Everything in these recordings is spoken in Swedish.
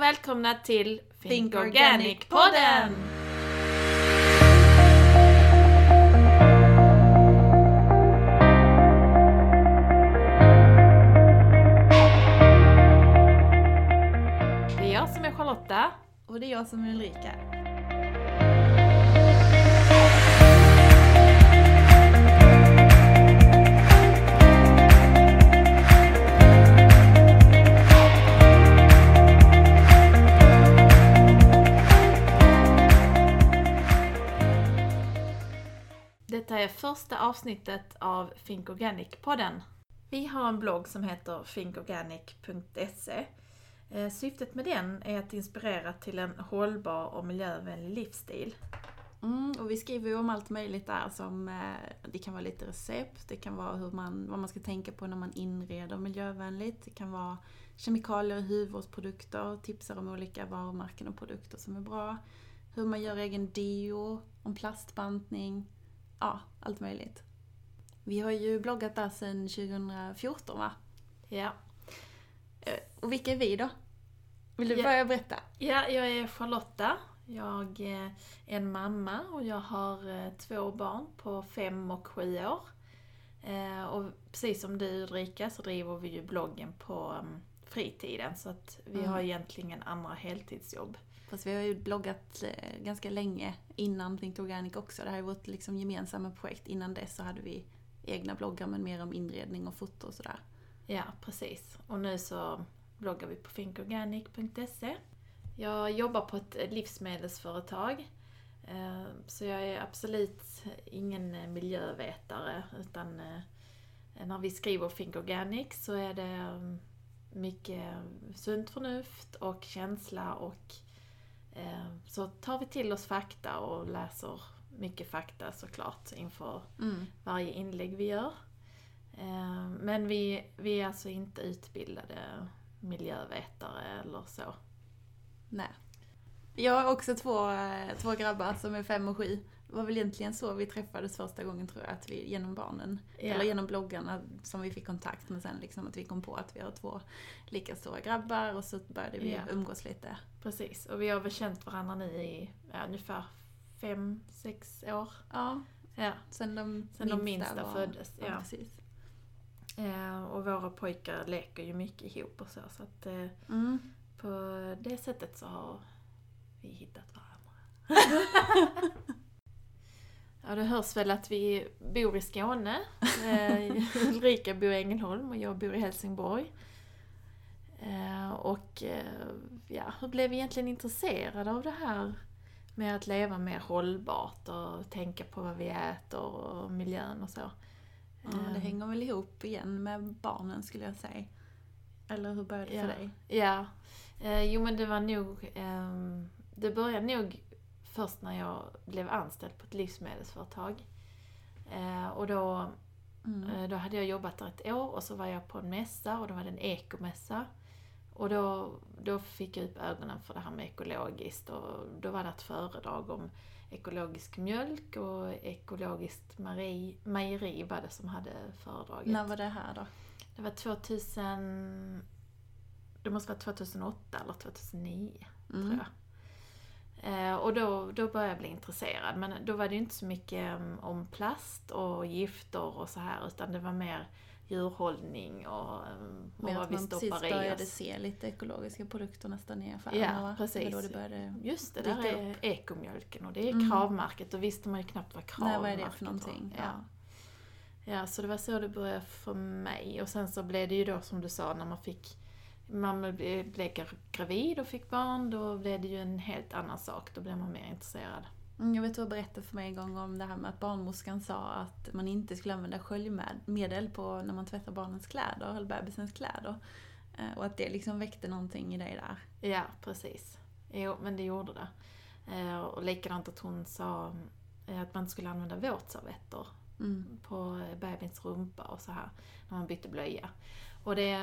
och välkomna till Think Think Organic Organic-podden! Det är jag som är Charlotta. Och det är jag som är Ulrika. Detta är första avsnittet av Think Organic-podden. Vi har en blogg som heter thinkorganic.se. Eh, syftet med den är att inspirera till en hållbar och miljövänlig livsstil. Mm, och vi skriver ju om allt möjligt där som, eh, det kan vara lite recept, det kan vara hur man, vad man ska tänka på när man inreder miljövänligt, det kan vara kemikalier i hudvårdsprodukter, tipsar om olika varumärken och produkter som är bra, hur man gör egen deo, om plastbantning, ja, allt möjligt. Vi har ju bloggat där sedan 2014 va? Ja. Eh, Och vilka är vi då? Vill du Ja. börja berätta? ja, jag är Charlotta. Jag eh, är en mamma och jag har eh, två barn på fem och sju år. Och precis som du Ulrika så driver vi ju bloggen på mm, fritiden så att vi Mm. har egentligen andra heltidsjobb. Fast vi har ju bloggat eh, ganska länge innan Think Organic också. Det här är vårt liksom gemensamma projekt. Innan dess så hade vi egna bloggar men mer om inredning och foto och sådär. Ja, precis. Och nu så bloggar vi på thinkorganic.se. Jag jobbar på ett livsmedelsföretag. eh, Så jag är absolut ingen eh, miljövetare utan när vi skriver Think Organic så är det mm, mycket sunt förnuft och känsla och eh, så tar vi till oss fakta och läser mycket fakta såklart inför Mm. varje inlägg vi gör. Eh, Men vi, vi är alltså inte utbildade miljövetare eller så. Nej. Jag har också två, eh, två grabbar som är fem och sju. Det var väl egentligen så vi träffades första gången tror jag, att vi, genom barnen. Ja. Eller genom bloggarna som vi fick kontakt med sen liksom att vi kom på att vi har två lika stora grabbar och så började vi Ja. umgås lite. Precis, och vi har väl känt varandra nu i ja, ungefär fem, sex år. Ja, Ja. sen de Sen de minsta var- föddes, ja. precis. Eh, Och våra pojkar leker ju mycket ihop och så. Så att eh, Mm. på det sättet så har vi hittat varandra. Ja, det hörs väl att vi bor i Skåne. Eh, Ulrika bor i Ängelholm och jag bor i Helsingborg. Eh, och eh, ja, hur blev vi egentligen intresserade av det här med att leva mer hållbart och tänka på vad vi äter och miljön och så? Ja, det hänger väl ihop igen med barnen skulle jag säga. Eller hur började det Ja. för dig? Ja, jo men det var nog, ehm, det började nog först när jag blev anställd på ett livsmedelsföretag. Eh, och då, Mm. eh, då hade jag jobbat där ett år och så var jag på en mässa och då var det en ekomässa. Och då, då fick jag upp ögonen för det här med ekologiskt och då var det ett föredrag om ekologisk mjölk och ekologiskt mejeri, mejeri var det som hade föredraget. När var det här då? Det var 2000... Det måste vara 2008 eller 2009, Mm. tror jag. Eh, och då, då började jag bli intresserad. Men då var det inte så mycket um, om plast och gifter och så här, utan det var mer djurhållning och, um, och vad att vi man stoppar i började oss. se lite ekologiska produkter nästan i affärerna Ja, precis. Då det började... Just det, där är ekomjölken och det är Mm. kravmärket. Då visste man ju knappt vad Nej, kravmärket vad är det för var. någonting? Ja. Ja, så det var så det började för mig. Och sen så blev det ju då som du sa, när man fick man blev blev gravid och fick barn, då blev det ju en helt annan sak. Då blev man mer intresserad. Mm, Jag vet du berättade för mig en gång om det här med att barnmorskan sa att man inte skulle använda sköljmedel på när man tvättar barnens kläder, eller bebisens kläder. Eh, Och att det liksom väckte någonting i dig där. Ja, precis. Jo, men det gjorde det. Eh, Och likadant att hon sa eh, att man inte skulle använda våtservetter Mm. på bebisns rumpa och så här när man bytte blöja. Och det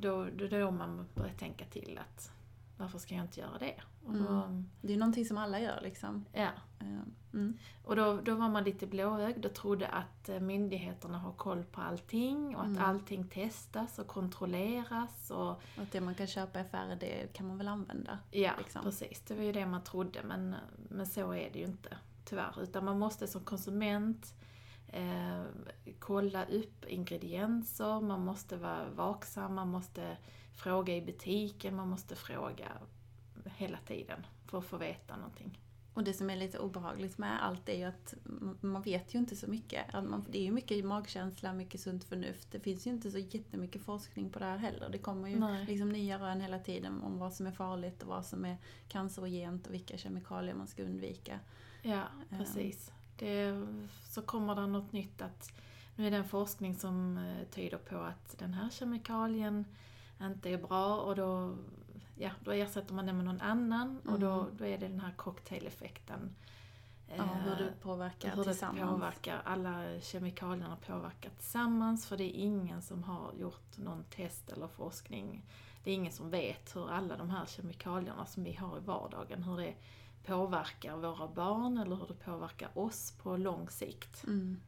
då, då, då man började tänka till att varför ska jag inte göra det? Och då, Det är ju någonting som alla gör liksom. ja, Eh, Mm. Och då, då var man lite blåögd och trodde att eh, myndigheterna har koll på allting och att Mm. allting testas och kontrolleras och Och att det man kan köpa i affärer, det kan man väl använda. Ja, liksom. precis. Det var ju det man trodde, men, men så är det ju inte tyvärr. Utan man måste som konsument eh, kolla upp ingredienser, man måste vara vaksam, man måste fråga i butiken, man måste fråga hela tiden för att få veta någonting. Och det som är lite obehagligt med allt är ju att man vet ju inte så mycket. Det är ju mycket magkänsla, mycket sunt förnuft. Det finns ju inte så jättemycket forskning på det här heller. Det kommer ju Nej. liksom nya rön hela tiden om vad som är farligt och vad som är cancerogent och vilka kemikalier man ska undvika. Ja, Ehm. precis. Det, så kommer det något nytt att nu är det en forskning som eh, tyder på att den här kemikalien inte är bra och då, ja, då ersätter man den med någon annan och då, Mm. då är det den här cocktaileffekten. Ja, hur det Eh, påverkar hur det tillsammans. påverkar, alla kemikalierna påverkar tillsammans för det är ingen som har gjort någon test eller forskning. Det är ingen som vet hur alla de här kemikalierna som vi har i vardagen, hur det påverkar våra barn eller hur det påverkar oss på lång sikt. Mm.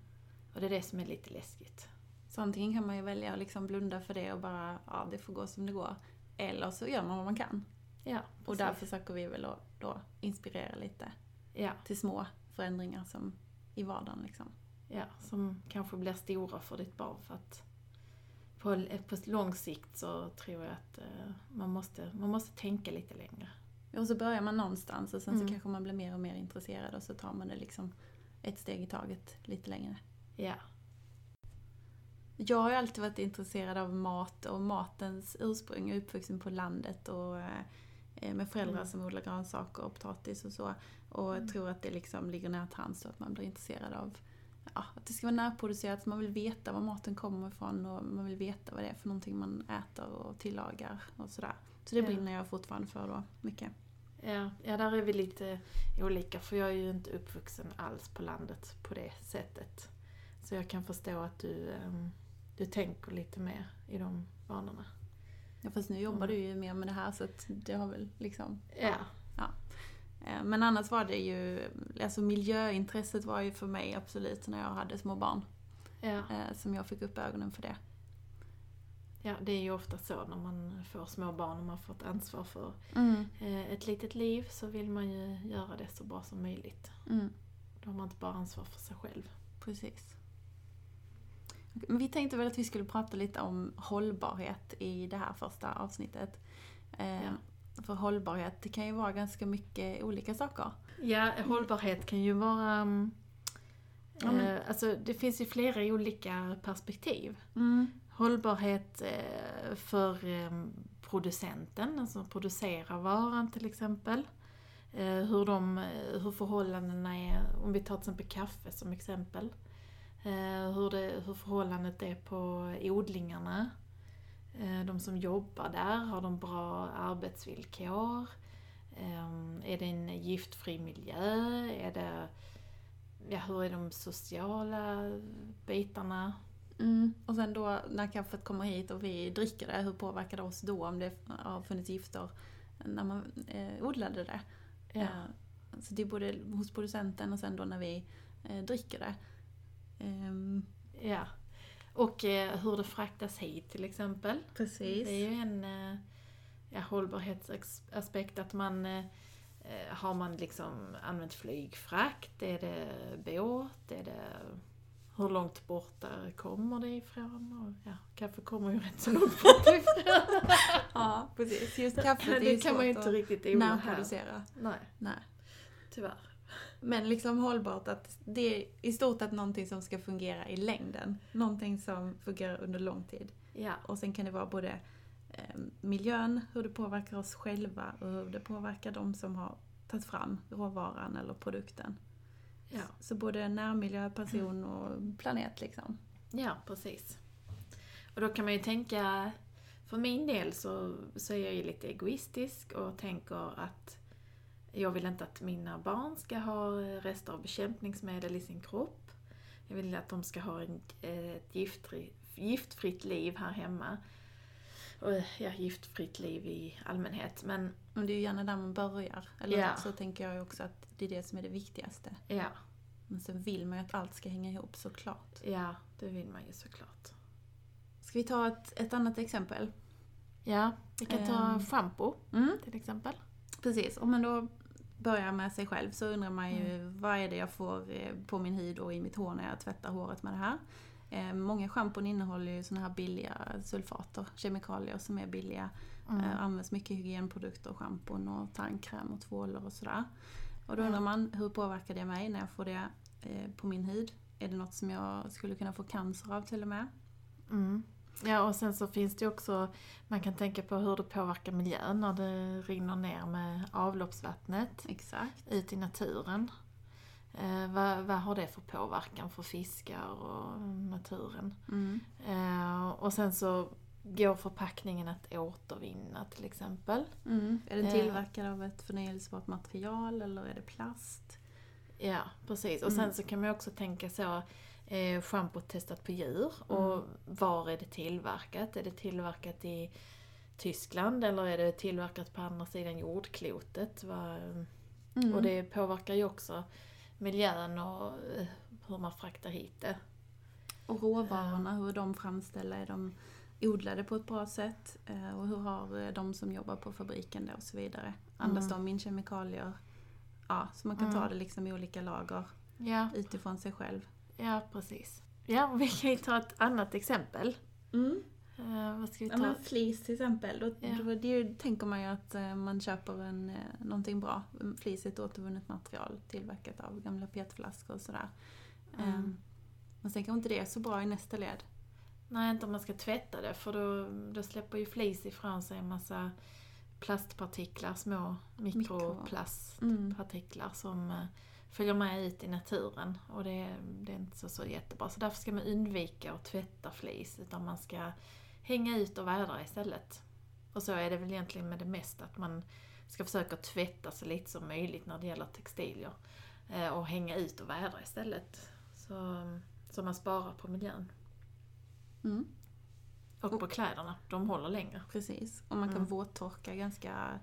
Och det är det som är lite läskigt. Så antingen kan man ju välja att liksom blunda för det och bara, ja det får gå som det går. Eller så gör man vad man kan. Ja, Och där försöker vi väl då inspirera lite Ja, till små förändringar som i vardagen liksom. ja, som kanske blir stora för ditt barn för att på, på lång sikt så tror jag att eh, man, måste, man måste tänka lite längre. Och så börjar man någonstans och sen Mm. så kanske man blir mer och mer intresserad och så tar man det liksom ett steg i taget lite längre. Ja, Jag har ju alltid varit intresserad av mat och matens ursprung. Jag är uppvuxen på landet och eh, med föräldrar Mm. som odlar grönsaker och potatis och så. Och jag tror att det liksom ligger nära till hands att man blir intresserad av ja, att det ska vara närproducerat, man vill veta var maten kommer ifrån och man vill veta vad det är för någonting man äter och tillagar och sådär. Så det Ja. brinner jag fortfarande för då, mycket. Ja, ja, där är vi lite olika för jag är ju inte uppvuxen alls på landet på det sättet. Så jag kan förstå att du, ehm, du tänker lite mer i de banorna. Ja, fast nu jobbar Mm. du ju mer med det här så att det har väl liksom... Ja, Eh, Men annars var det ju, alltså miljöintresset var ju för mig absolut när jag hade små barn. ja, eh, Som jag fick upp ögonen för det. ja, det är ju ofta så när man får små barn och man får ett ansvar för Mm. eh, ett litet liv så vill man ju göra det så bra som möjligt. Mm. Då har man inte bara ansvar för sig själv. Precis. Men vi tänkte väl att vi skulle prata lite om hållbarhet i det här första avsnittet. Eh, Ja. För hållbarhet, det kan ju vara ganska mycket olika saker. Ja, hållbarhet kan ju vara... mm, Ja, men- eh, alltså, det finns ju flera olika perspektiv. Mm. Hållbarhet eh, för eh, producenten, alltså producerar varan till exempel. Hur, de, hur förhållandena är, om vi tar till exempel kaffe som exempel. Hur, det, hur förhållandet är på odlingarna. Eh, De som jobbar där, har de bra arbetsvillkor? Eh, Är det en giftfri miljö? Är det, ja, hur är de sociala bitarna? Mm. Och sen då när kaffet kommer hit och vi dricker det, hur påverkar det oss då om det har funnits gifter när man eh, odlade det? Ja. Eh, Så det är både hos producenten och sen då när vi eh, dricker det. Ehm, Ja. Och eh, hur det fraktas hit till exempel. Precis. Det är ju en eh, ja, hållbarhetsaspekt att man eh, har man liksom använt flygfrakt? Är det båt? Är det hur långt borta kommer det ifrån? Och, ja, kaffe kommer ju rätt så långt bort ifrån. Ja, precis. Just kaffet är det ju kan man ju inte att riktigt odla här. Nej, Nej. tyvärr. Men liksom hållbart att det är i stort sett någonting som ska fungera i längden. Någonting som fungerar under lång tid. Ja, Och sen kan det vara både eh, miljön, hur det påverkar oss själva och hur det påverkar de som har tagit fram råvaran eller produkten. ja. Så både närmiljö, person och planet liksom. Ja, precis. Och då kan man ju tänka, för min del så, så är jag ju lite egoistisk och tänker att jag vill inte att mina barn ska ha rester av bekämpningsmedel i sin kropp. Jag vill att de ska ha ett giftfri, giftfritt liv här hemma. och ja, giftfritt liv i allmänhet. Men Men det är ju gärna där man börjar. Eller Ja. så tänker jag också att det är det som är det viktigaste. ja, Men sen vill man ju att allt ska hänga ihop såklart. ja, det vill man ju såklart. Ska vi ta ett, ett annat exempel? Ja, vi kan ta Ehm. shampoo Mm. till exempel. Precis, om man då börjar med sig själv så undrar man ju vad är det jag får eh, på min hud och i mitt hår när jag tvättar håret med det här. Eh, många schampon innehåller ju såna här billiga sulfater, kemikalier som är billiga. Mm. Eh, används mycket hygienprodukter, schampon och tandkräm och tvålar och sådär. Och då Ja. undrar man, hur påverkar det mig när jag får det eh, på min hud? Är det något som jag skulle kunna få cancer av till och med? Mm. Ja, och sen så finns det också, man kan tänka på hur det påverkar miljön när det rinner ner med avloppsvattnet Exakt. ut i naturen. Eh, vad, vad har det för påverkan för fiskar och naturen? Mm. Eh, och sen så går förpackningen att återvinna till exempel. Mm. Är den Eh. tillverkad av ett förnyelsebart material eller är det plast? Ja, precis. Och sen Mm. så kan man också tänka så, eh, schampo testat på djur och Mm. var är det tillverkat? Är det tillverkat i Tyskland eller är det tillverkat på andra sidan jordklotet? Mm. Och det påverkar ju också miljön och eh, hur man fraktar hit det. Och råvarorna, hur de framställda, är de odlade på ett bra sätt? Eh, Och hur har eh, de som jobbar på fabriken det och så vidare? Andas Mm. de in kemikalier? Ja, så man kan Mm. ta det liksom i olika lager Ja, utifrån sig själv. Ja precis. Ja, vi kan ju ta ett annat exempel. Eh, vad ska vi Ja, ta? men flis till exempel, då, Ja. då ju- tänker man ju att eh, man köper en, eh, någonting bra. Flis är ett återvunnet material tillverkat av gamla petflaskor och sådär. Mm. Mm. Men sen kanske inte det är så bra i nästa led. Nej, inte om man ska tvätta det för då, då släpper ju flis ifrån sig en massa plastpartiklar, små mikroplastpartiklar som eh, följer med ut i naturen och det, det är inte så, så jättebra. Så därför ska man undvika att tvätta flis utan man ska hänga ut och vädra istället. Och så är det väl egentligen med det mesta, att man ska försöka tvätta så lite som möjligt när det gäller textilier. Eh, Och hänga ut och vädra istället. Så, så man sparar på miljön. Mm. Och på kläderna, de håller längre. Precis. Och man kan Mm. våttorka ganska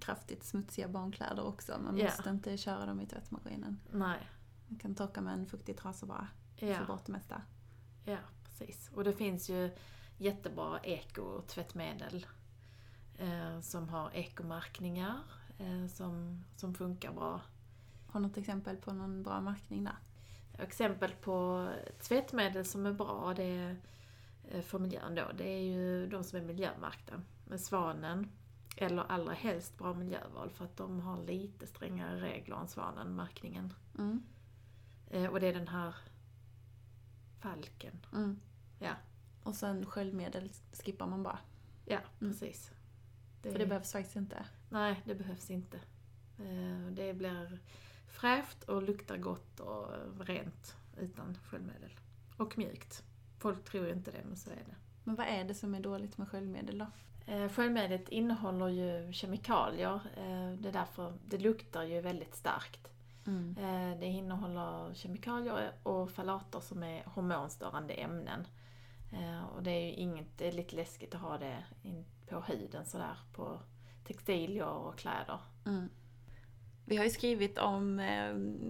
kraftigt smutsiga barnkläder också. Man Ja. måste inte köra dem i tvättmaskinen. Nej. Man kan torka med en fuktig trasa bara. Få Ja, bort det mesta. ja, precis. Och det finns ju jättebra ekotvättmedel eh, som har ekomärkningar eh, som, som funkar bra. Har något exempel på någon bra märkning där? Exempel på tvättmedel som är bra det är, eh, för miljön då, det är ju de som är miljömärkta. Med Svanen, eller allra helst Bra miljöval för att de har lite strängare regler än Svanen-märkningen. Mm. Eh, och det är den här falken. Mm. Ja. Och sen sköljmedel skippar man bara. Ja, Mm. precis. För det behövs faktiskt inte. Nej, det behövs inte. Eh, Det blir fräscht och luktar gott och rent utan sköljmedel. Och mjukt. Folk tror ju inte det, men så är det. Men vad är det som är dåligt med sköljmedel då? Eh, Sköljmedlet innehåller ju kemikalier. eh, Det är därför det luktar ju väldigt starkt. Mm. Eh, Det innehåller kemikalier och falater som är hormonstörande ämnen. Och det är ju inget, det är lite läskigt att ha det på huden sådär på textilier och kläder. Mm. Vi har ju skrivit om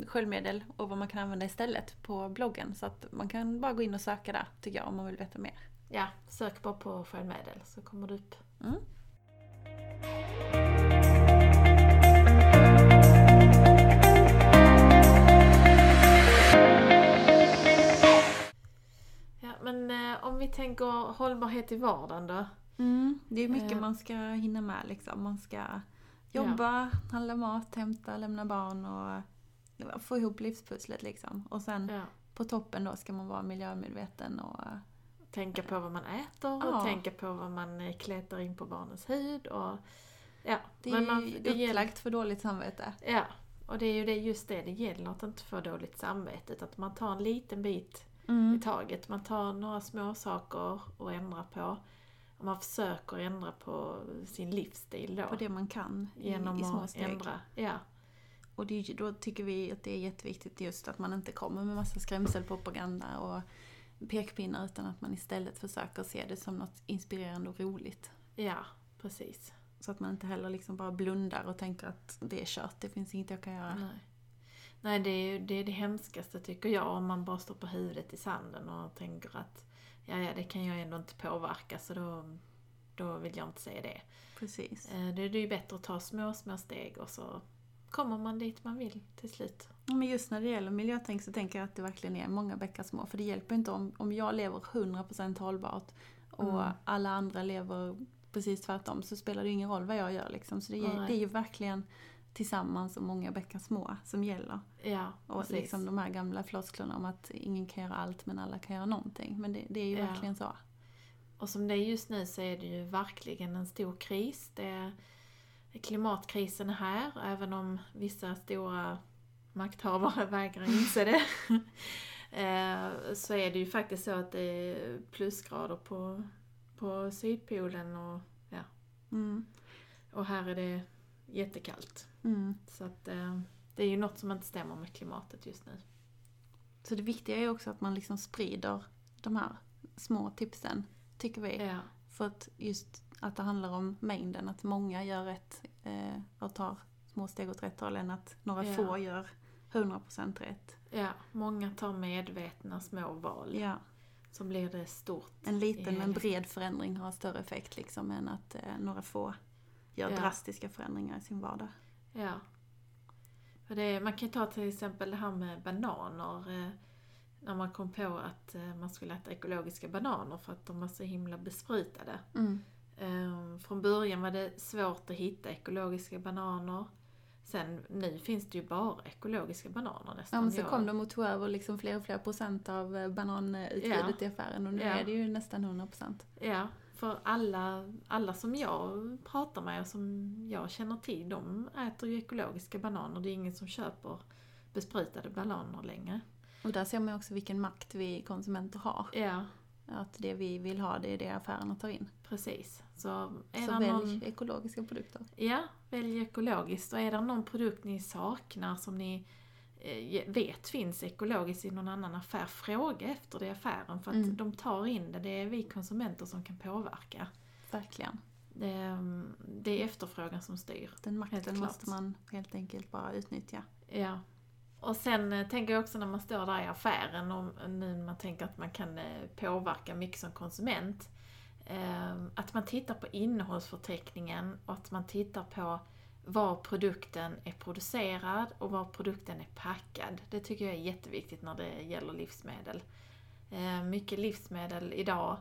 sköljmedel och vad man kan använda istället på bloggen. Så att man kan bara gå in och söka där tycker jag om man vill veta mer. Ja, sök bara på sköljmedel så kommer det upp. Mm. Ja, men eh, om vi tänker hållbarhet i vardagen då? Mm. Det är mycket Eh. man ska hinna med liksom. Man ska jobba, handla mat, hämta, lämna barn och ja, få ihop livspusslet liksom. Och sen Ja. på toppen då ska man vara miljömedveten och Tänka på vad man äter Ja. och tänka på vad man eh, kletar in på barnens hud och... Ja, det men är man, ju det gäller, upplagt för dåligt samvete. Ja, och det är ju det, just det det gäller att inte få dåligt samvete. Utan att man tar en liten bit i Mm. taget. Man tar några små saker och ändrar på. Och man försöker ändra på sin livsstil då. På det man kan i, genom i små att steg. ändra. Ja, Och det, då tycker vi att det är jätteviktigt just att man inte kommer med massa skrämselpropaganda och pekpinnar utan att man istället försöker se det som något inspirerande och roligt. Ja, precis. Så att man inte heller liksom bara blundar och tänker att det är kört, det finns inget jag kan göra. Nej. Nej, det är det, är det hemskaste tycker jag, om man bara står på huvudet i sanden och tänker att ja, ja, det kan jag ändå inte påverka så då, då vill jag inte säga det. Precis. Eh, Det är ju bättre att ta små, små steg och så kommer man dit man vill till slut. Men just när det gäller miljötänk så tänker jag att det verkligen är många bäckar små. För det hjälper inte om, om jag lever 100% hållbart och Mm. alla andra lever precis tvärtom så spelar det ingen roll vad jag gör liksom. Så det, är- Nej. det är ju verkligen tillsammans och många bäckar små som gäller. Ja, Och precis. liksom de här gamla flosklerna om att ingen kan göra allt men alla kan göra någonting. Men det, det är ju Ja. verkligen så. Och som det är just nu så är det ju verkligen en stor kris. Det är, klimatkrisen är här, även om vissa stora makthavare vägrar inse det. eh, så är det ju faktiskt så att det är plusgrader på, på Sydpolen och, ja, Mm. och här är det jättekallt. Mm. Så att eh, det är ju något som inte stämmer med klimatet just nu. Så det viktiga är ju också att man liksom sprider de här små tipsen, tycker vi. Ja, För att just att det handlar om mängden, att många gör rätt eh, och tar små steg åt rätt håll än att några Ja. få gör 100% rätt. ja, många tar medvetna små val. Ja. Så blir det stort. En liten men bred förändring har större effekt liksom än att eh, några få gör Ja. drastiska förändringar i sin vardag. Ja. Det, man kan ju ta till exempel det här med bananer. När man kom på att eh, man skulle äta ekologiska bananer för att de var så himla besprutade. Mm. Eh, från början var det svårt att hitta ekologiska bananer. Sen, nu finns det ju bara ekologiska bananer nästan. Ja men så Jag- kom de och tog över liksom fler och fler procent av eh, bananutbudet i affären och nu Ja. är det ju nästan 100%. Ja, för alla, alla som jag pratar med och som jag känner till, de äter ju ekologiska bananer. Det är ingen som köper besprutade bananer längre. Och där ser man också vilken makt vi konsumenter har. Ja, Att det vi vill ha, det är det affärerna tar in. precis. Så är Så välj någon, ekologiska produkter. ja, välj ekologiskt. Och är det någon produkt ni saknar som ni eh, vet finns ekologiskt i någon annan affär, fråga efter det i affären. För att Mm. de tar in det. Det är vi konsumenter som kan påverka. Verkligen. Det, är- det är efterfrågan som styr. Den makten måste man helt enkelt bara utnyttja. Ja. Och sen eh, tänker jag också när man står där i affären och nu när man tänker att man kan eh, påverka mycket som konsument. Eh, att man tittar på innehållsförteckningen och att man tittar på var produkten är producerad och var produkten är packad. Det tycker jag är jätteviktigt när det gäller livsmedel. Mycket livsmedel idag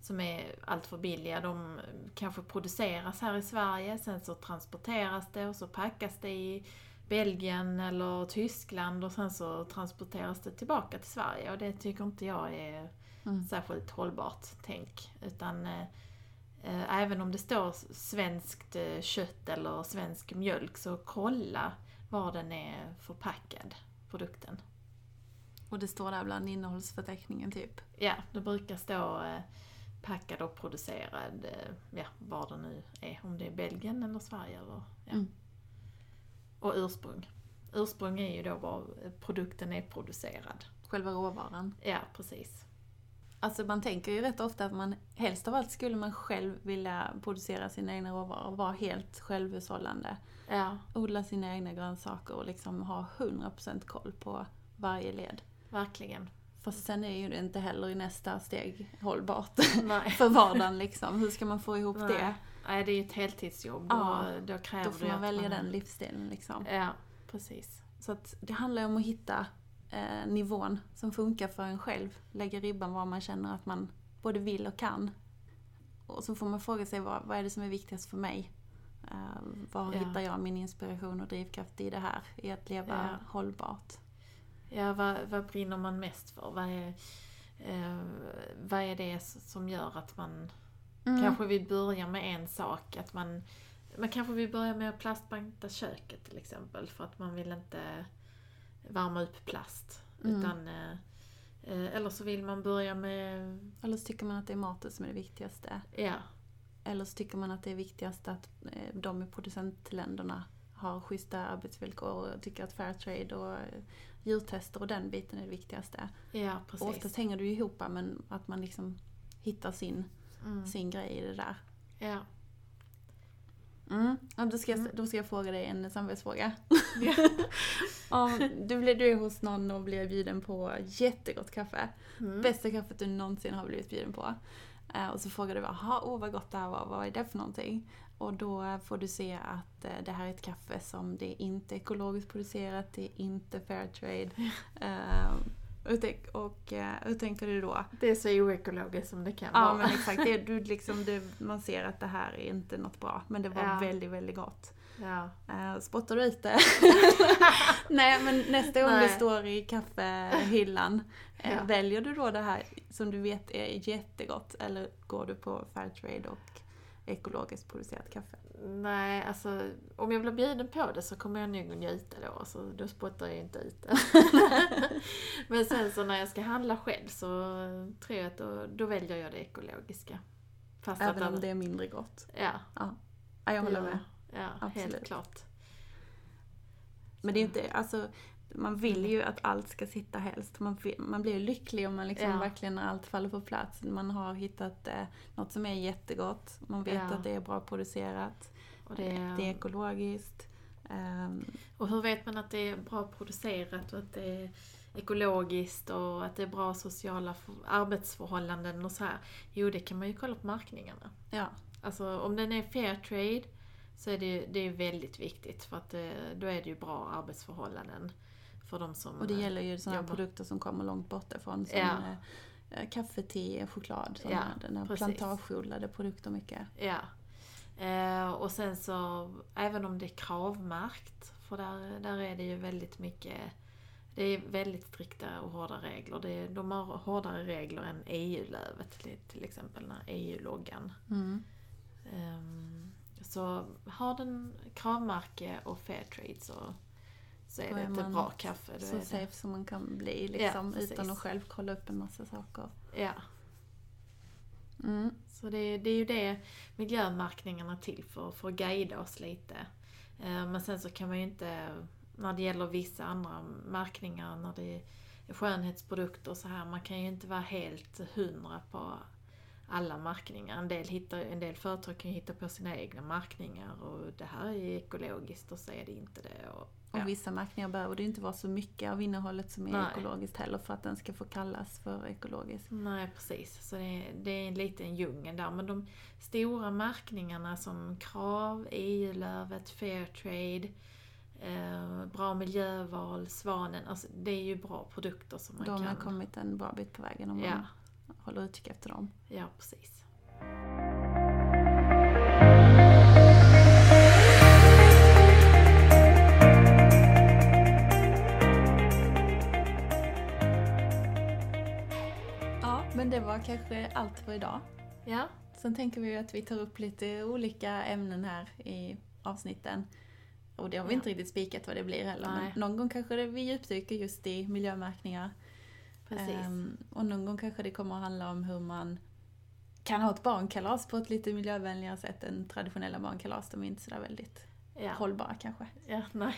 som är alltför billiga, de kanske produceras här i Sverige, sen så transporteras det och så packas det i Belgien eller Tyskland och sen så transporteras det tillbaka till Sverige och det tycker inte jag är Mm. särskilt hållbart tänk. Utan eh, eh, även om det står svenskt eh, kött eller svensk mjölk så kolla var den är förpackad, produkten. Och det står där bland innehållsförteckningen typ. Ja, det brukar stå eh, packad och producerad, eh, ja, var det nu är. Om det är Belgien eller Sverige eller, ja. Mm. Och ursprung. Ursprung är ju då var produkten är producerad. Själva råvaran. Ja, precis. Alltså man tänker ju rätt ofta att man helst av allt skulle man själv vilja producera sina egna råvaror, vara helt självhushållande. Ja, Odla sina egna grönsaker och liksom ha 100% koll på varje led. verkligen. Fast sen är ju det inte heller i nästa steg hållbart för vardagen liksom. Hur ska man få ihop Nej. det? Nej, det är ju ett heltidsjobb. Ja, då, då kräver Då får man välja man, den livsstilen liksom. Ja, precis. Så att det handlar ju om att hitta eh, nivån som funkar för en själv. Lägga ribban var man känner att man både vill och kan. Och så får man fråga sig vad, vad är det som är viktigast för mig? Eh, var Ja. hittar jag min inspiration och drivkraft i det här? I att leva Ja. hållbart. Ja, vad, vad brinner man mest för? Vad är, eh, vad är det som gör att man Mm. kanske vill börja med en sak? Att man, man kanske vill börja med att plastbanta köket till exempel för att man vill inte värma upp plast. Mm. Utan, eh, eh, eller så vill man börja med, Eller så tycker man att det är maten som är det viktigaste. ja, Eller så tycker man att det är viktigast att eh, de i producentländerna har schyssta arbetsvillkor och tycker att Fairtrade och djurtester och den biten är det viktigaste. ja Och precis. oftast hänger det ju ihop men att man liksom hittar sin, Mm. sin grej i det där. Ja, Mm. Ja, då, ska jag, Mm. då ska jag fråga dig en samvetsfråga. Ja. Om du, blir, du är hos någon och blir bjuden på jättegott kaffe. Mm. Bästa kaffet du någonsin har blivit bjuden på. Eh, och så frågar du, jaha, åh vad gott det här var, vad är det för någonting? Och då får du se att eh, det här är ett kaffe som det är inte ekologiskt producerat, det är inte fair trade. Eh, och, och eh, hur tänker du då? Det är så oekologiskt som det kan Ja vara. men exakt, det, du liksom, det, man ser att det här är inte något bra. Men det var Ja. väldigt, väldigt gott. Ja. Uh, spottar du ut det? Nej men nästa gång Nej. står i kaffehyllan, eh, Ja. väljer du då det här som du vet är jättegott eller går du på Fairtrade och ekologiskt producerat kaffe? Nej, alltså om jag blir bjuden på det så kommer jag nog njuta då, så då spottar jag inte ut det. Men sen så när jag ska handla själv så tror jag att då, då väljer jag det ekologiska. Fast Även att om det är mindre gott. Ja, Ja, jag håller med. Ja, Absolut. helt klart. Men det är inte, alltså man vill ju att allt ska sitta helst. Man, man blir ju lycklig om man liksom Ja. verkligen när allt faller på plats. Man har hittat eh, något som är jättegott. Man vet Ja. att det är bra producerat. Och, det, Det är ekologiskt. Ehm, och hur vet man att det är bra producerat och att det är ekologiskt och att det är bra sociala arbetsförhållanden och så här? Jo, det kan man ju kolla på märkningarna. ja, Alltså om den är fair trade så är det, det är väldigt viktigt för att eh, då är det ju bra arbetsförhållanden för de som... och det gäller ju sådana jobbar. produkter som kommer långt bortifrån. Som Ja. eh, eh, kaffe, te, choklad. Såna, Ja, den plantageodlade produkter mycket. Ja. Eh, och sen så, även om det är kravmärkt, för där, där är det ju väldigt mycket det är väldigt strikta och hårda regler. Det är, de har hårdare regler än EU-lövet till, till exempel, den här EU-loggan. Mm. Ehm, så har den kravmärke och Fairtrade så, så är det är ett bra kaffe. Då Så är det, safe som man kan bli liksom, precis. utan att själv kolla upp en massa saker. ja. Mm. Så det, det är ju det miljömärkningarna är till för, för att guida oss lite. Eh, Men sen så kan man ju inte, när det gäller vissa andra märkningar, när det är skönhetsprodukter och så här, man kan ju inte vara helt hundra på alla märkningar. En del, hittar, en del företag kan ju hitta på sina egna märkningar och det här är ekologiskt och så är det inte det. Och, Och ja. vissa märkningar behöver det inte vara så mycket av innehållet som är Nej. ekologiskt heller för att den ska få kallas för ekologisk. Nej precis, så det är, det är en liten djungel där. Men de stora märkningarna som KRAV, EU-lövet, Fairtrade, eh, Bra miljöval, Svanen. Alltså det är ju bra produkter som man De har kan... kommit en bra bit på vägen om Ja, man håller utkik efter dem. ja precis. Kanske allt för idag. Ja, Sen tänker vi att vi tar upp lite olika ämnen här i avsnitten. Och det har vi Ja. inte riktigt spikat vad det blir heller. Nej. Men någon gång kanske vi djupdyker just i miljömärkningar. precis. Ehm, och någon gång kanske det kommer att handla om hur man kan ha ett barnkalas på ett lite miljövänligare sätt än traditionella barnkalas. De är inte sådär väldigt ja. hållbara kanske. Ja, nej.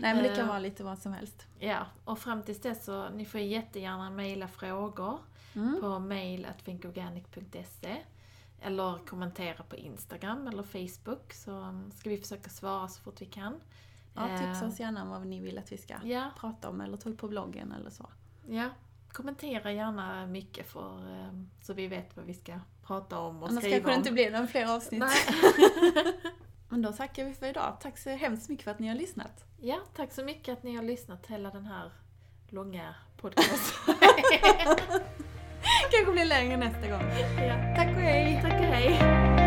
Nej men det kan Eh. vara lite vad som helst. ja, och fram tills dess så ni får jättegärna mejla frågor Mm. på mail.thinkorganic.se eller kommentera på Instagram eller Facebook så um, ska vi försöka svara så fort vi kan. Ja, tipsa Eh, oss gärna om vad ni vill att vi ska Ja, prata om eller ta upp på bloggen eller så. ja. Kommentera gärna mycket för, um, så vi vet vad vi ska prata om och Annars skriva kanske det om. inte blir någon fler avsnitt. Men då tackar vi för idag. Tack så hemskt mycket för att ni har lyssnat. Ja, tack så mycket att ni har lyssnat hela den här långa podcasten. Kanske blir längre nästa gång. ja. Tack och hej! Tack och hej!